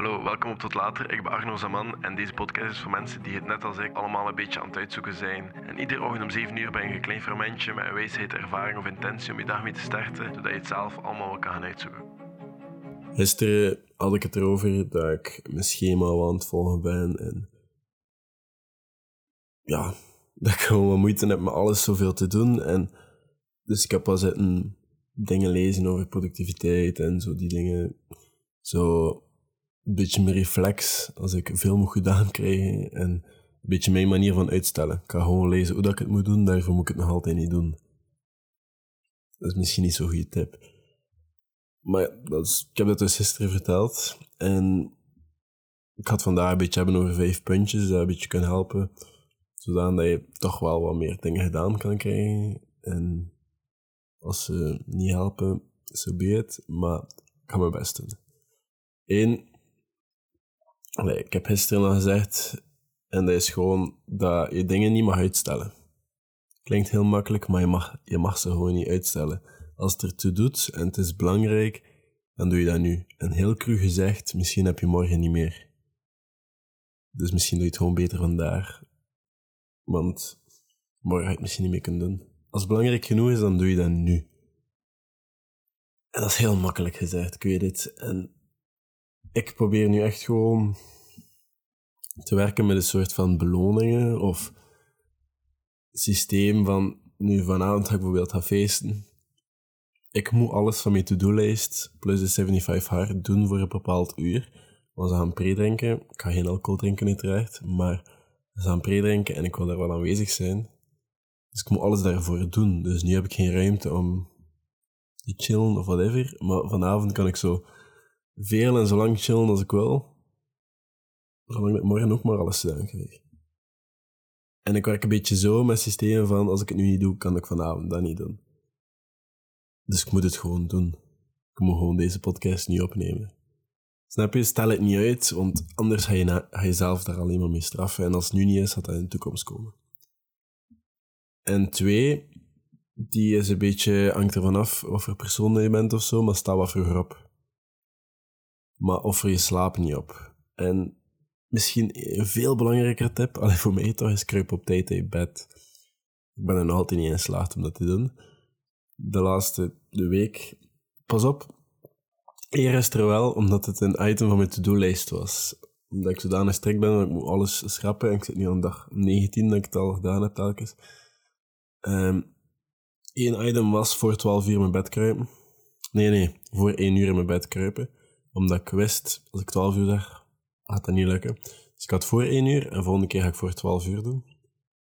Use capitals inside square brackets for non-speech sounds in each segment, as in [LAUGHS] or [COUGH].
Hallo, welkom op Tot Later. Ik ben Arno Zaman en deze podcast is voor mensen die het net als ik allemaal een beetje aan het uitzoeken zijn. En iedere ochtend om 7 uur ben je een klein fermentje met een wijsheid, ervaring of intentie om je dag mee te starten, zodat je het zelf allemaal wel kan gaan uitzoeken. Gisteren had ik het erover dat ik mijn schema wel aan het volgen ben en ja, [LAUGHS] dat ik gewoon wat moeite heb met alles zoveel te doen. En dus ik heb al zitten dingen lezen over productiviteit en zo die dingen. Zo beetje mijn reflex als ik veel moet gedaan krijgen en een beetje mijn manier van uitstellen. Ik ga gewoon lezen hoe dat ik het moet doen, daarvoor moet ik het nog altijd niet doen. Dat is misschien niet zo'n goede tip. Maar dat ik heb dat dus gisteren verteld en ik had vandaag een beetje hebben over vijf puntjes dat een beetje kunnen helpen, zodat je toch wel wat meer dingen gedaan kan krijgen. En als ze niet helpen, zo so be maar ik ga mijn best doen. Eén, allee, ik heb gisteren al gezegd, en dat is gewoon dat je dingen niet mag uitstellen. Klinkt heel makkelijk, maar je mag, je mag ze gewoon niet uitstellen. Als het ertoe doet en het is belangrijk, dan doe je dat nu. En heel cru gezegd, misschien heb je morgen niet meer. Dus misschien doe je het gewoon beter vandaag. Want morgen ga je het misschien niet meer kunnen doen. Als het belangrijk genoeg is, dan doe je dat nu. En dat is heel makkelijk gezegd, ik weet het. En ik probeer nu echt gewoon te werken met een soort van beloningen of systeem van nu vanavond ga ik bijvoorbeeld gaan feesten. Ik moet alles van mijn to-do-lijst plus de 75 hard doen voor een bepaald uur. Want ze gaan pre-drinken. Ik ga geen alcohol drinken uiteraard, maar ze gaan pre-drinken en ik wil daar wel aanwezig zijn. Dus ik moet alles daarvoor doen. Dus nu heb ik geen ruimte om te chillen of whatever. Maar vanavond kan ik zo veel en zo lang chillen als ik wil. Zolang ik morgen ook maar alles gedaan krijg. En ik werk een beetje zo met systemen van als ik het nu niet doe, kan ik vanavond dat niet doen. Dus ik moet het gewoon doen. Ik moet gewoon deze podcast niet opnemen. Snap je? Stel het niet uit, want anders ga je, na, ga je zelf daar alleen maar mee straffen. En als het nu niet is, gaat dat in de toekomst komen. En twee, die is een beetje, hangt ervan af wat voor persoon je bent of zo, maar sta wat vroeger op. Maar offer je slaap niet op. En misschien een veel belangrijker tip, alleen voor mij toch, is kruip op tijd uit bed. Ik ben er nog altijd niet in geslaagd om dat te doen. De laatste de week, pas op, eer is er wel, omdat het een item van mijn to-do-lijst was. Omdat ik zodanig strikt ben, dat ik moet alles schrappen. En ik zit nu aan dag 19 dat ik het al gedaan heb telkens. Eén item was voor 12 uur in mijn bed kruipen. Nee, nee, voor 1 uur in mijn bed kruipen. Omdat ik wist, als ik 12 uur zeg, gaat dat niet lukken. Dus ik had voor 1 uur en de volgende keer ga ik voor 12 uur doen.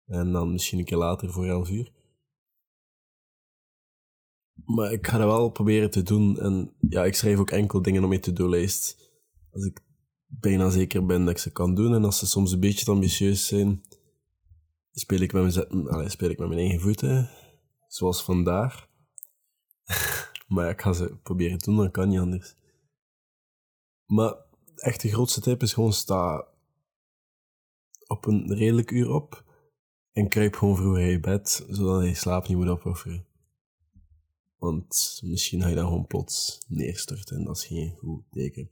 En dan misschien een keer later voor 11 uur. Maar ik ga dat wel proberen te doen. En ja, ik schrijf ook enkel dingen op mijn to-do-lijst. Als ik bijna zeker ben dat ik ze kan doen. En als ze soms een beetje te ambitieus zijn, speel ik met mijn, speel ik met mijn eigen voeten. Zoals vandaag. [LAUGHS] maar ik ga ze proberen te doen, dat kan niet anders. Maar echt de grootste tip is gewoon sta op een redelijk uur op en kruip gewoon vroeger in je bed, zodat je slaap niet moet opofferen. Want misschien ga je dan gewoon plots neerstorten en dat is geen goed teken.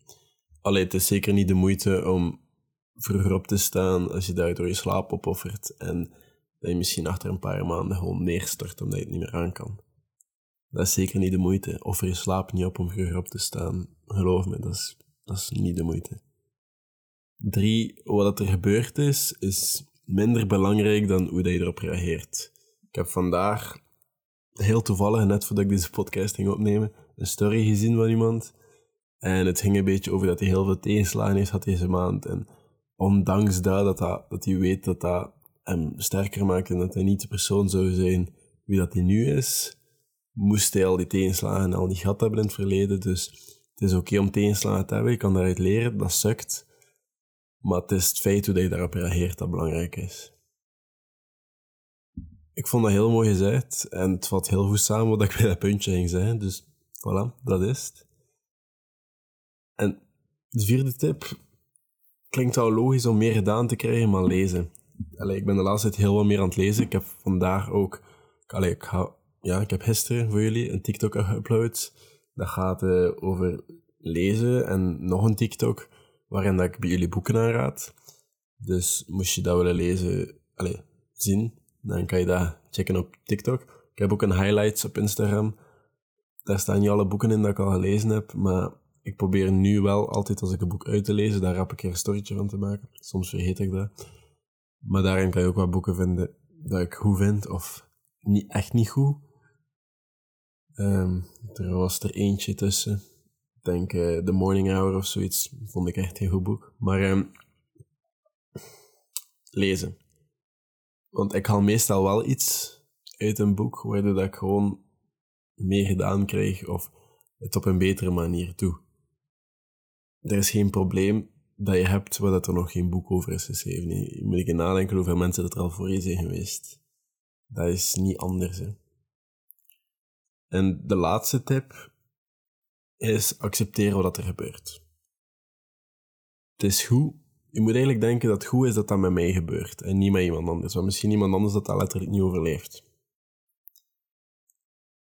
Allee, het is zeker niet de moeite om vroeger op te staan als je daardoor je slaap opoffert en dat je misschien achter een paar maanden gewoon neerstort omdat je het niet meer aan kan. Dat is zeker niet de moeite. Offer je slaap niet op om vroeger op te staan. Geloof me, dat is, dat is niet de moeite. Drie, wat er gebeurd is, is minder belangrijk dan hoe dat je erop reageert. Ik heb vandaag, heel toevallig, net voordat ik deze podcast ging opnemen, een story gezien van iemand. En het ging een beetje over dat hij heel veel tegenslagen heeft gehad deze maand. En ondanks dat, dat, hij weet dat dat hem sterker maakt en dat hij niet de persoon zou zijn wie dat hij nu is, moest hij al die tegenslagen en al die gat hebben in het verleden. Dus het is oké om tegenslagen te hebben, je kan daaruit leren, dat sukt. Maar het is het feit hoe je daarop reageert dat belangrijk is. Ik vond dat heel mooi gezegd en het valt heel goed samen wat ik bij dat puntje ging zeggen. Dus voilà, dat is het. En de vierde tip klinkt wel logisch om meer gedaan te krijgen, maar lezen. Allee, ik ben de laatste tijd heel wat meer aan het lezen. Ik heb vandaag ook... Allee, ik, ga, ja, ik heb gisteren voor jullie een TikTok geüpload. Dat gaat uh, over lezen en nog een TikTok waarin dat ik bij jullie boeken aanraad. Dus moest je dat willen lezen, allez, zien, dan kan je dat checken op TikTok. Ik heb ook een highlights op Instagram. Daar staan niet alle boeken in dat ik al gelezen heb, maar ik probeer nu wel altijd als ik een boek uit te lezen, daar rap ik een storytje van te maken. Soms vergeet ik dat. Maar daarin kan je ook wat boeken vinden dat ik goed vind of niet, echt niet goed. Um, er was er eentje tussen. Ik denk uh, The Morning Hour of zoiets. Vond ik echt een goed boek. Maar um, lezen. Want ik haal meestal wel iets uit een boek waardoor dat ik gewoon meer gedaan krijg of het op een betere manier doe. Er is geen probleem dat je hebt waar er nog geen boek over is geschreven. Je moet je nadenken hoeveel mensen dat er al voor je zijn geweest. Dat is niet anders. En de laatste tip is accepteren wat er gebeurt. Het is goed. Je moet eigenlijk denken dat het goed is dat dat met mij gebeurt en niet met iemand anders. Want misschien iemand anders dat dat letterlijk niet overleeft.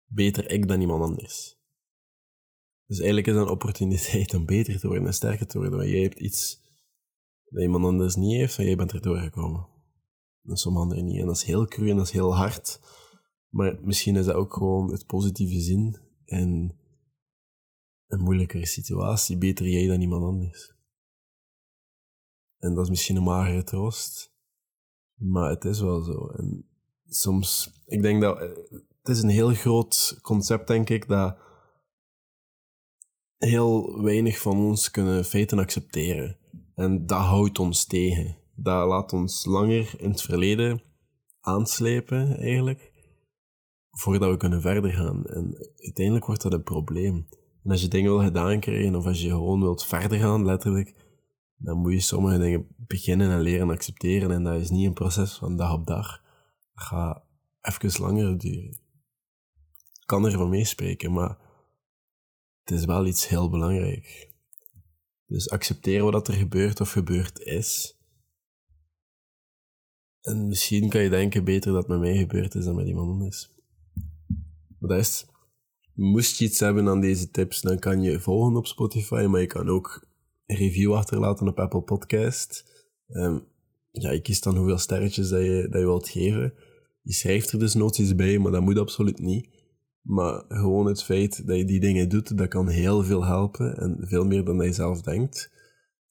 Beter ik dan iemand anders. Dus eigenlijk is het een opportuniteit om beter te worden en sterker te worden. Want jij hebt iets dat iemand anders niet heeft en jij bent er doorgekomen. En sommige anderen niet. En dat is heel cru en dat is heel hard. Maar misschien is dat ook gewoon het positieve zin en een moeilijkere situatie. Beter jij dan iemand anders. En dat is misschien een magere troost. Maar het is wel zo. En soms, ik denk dat eh, het is een heel groot concept, denk ik, dat heel weinig van ons kunnen feiten accepteren. En dat houdt ons tegen. Dat laat ons langer in het verleden aanslepen, eigenlijk, voordat we kunnen verder gaan. En uiteindelijk wordt dat een probleem. En als je dingen wil gedaan krijgen, of als je gewoon wilt verder gaan, letterlijk, dan moet je sommige dingen beginnen en leren accepteren. En dat is niet een proces van dag op dag. Dat gaat even langer duren. Ik kan ervan meespreken, maar het is wel iets heel belangrijk. Dus accepteren wat er gebeurt of gebeurd is. En misschien kan je denken beter dat het met mij gebeurd is dan met iemand anders. Moest je iets hebben aan deze tips, dan kan je volgen op Spotify, maar je kan ook een review achterlaten op Apple Podcast. Um, ja, je kiest dan hoeveel sterretjes dat je, dat je wilt geven. Je schrijft er dus noties bij, maar dat moet absoluut niet. Maar gewoon het feit dat je die dingen doet, dat kan heel veel helpen. En veel meer dan je zelf denkt.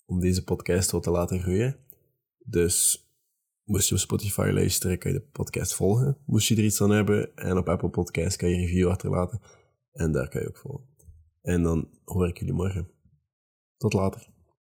Om deze podcast wat te laten groeien. Dus moest je op Spotify luisteren, kan je de podcast volgen. Moest je er iets aan hebben. En op Apple Podcast kan je review achterlaten. En daar kan je ook volgen. En dan hoor ik jullie morgen. Tot later.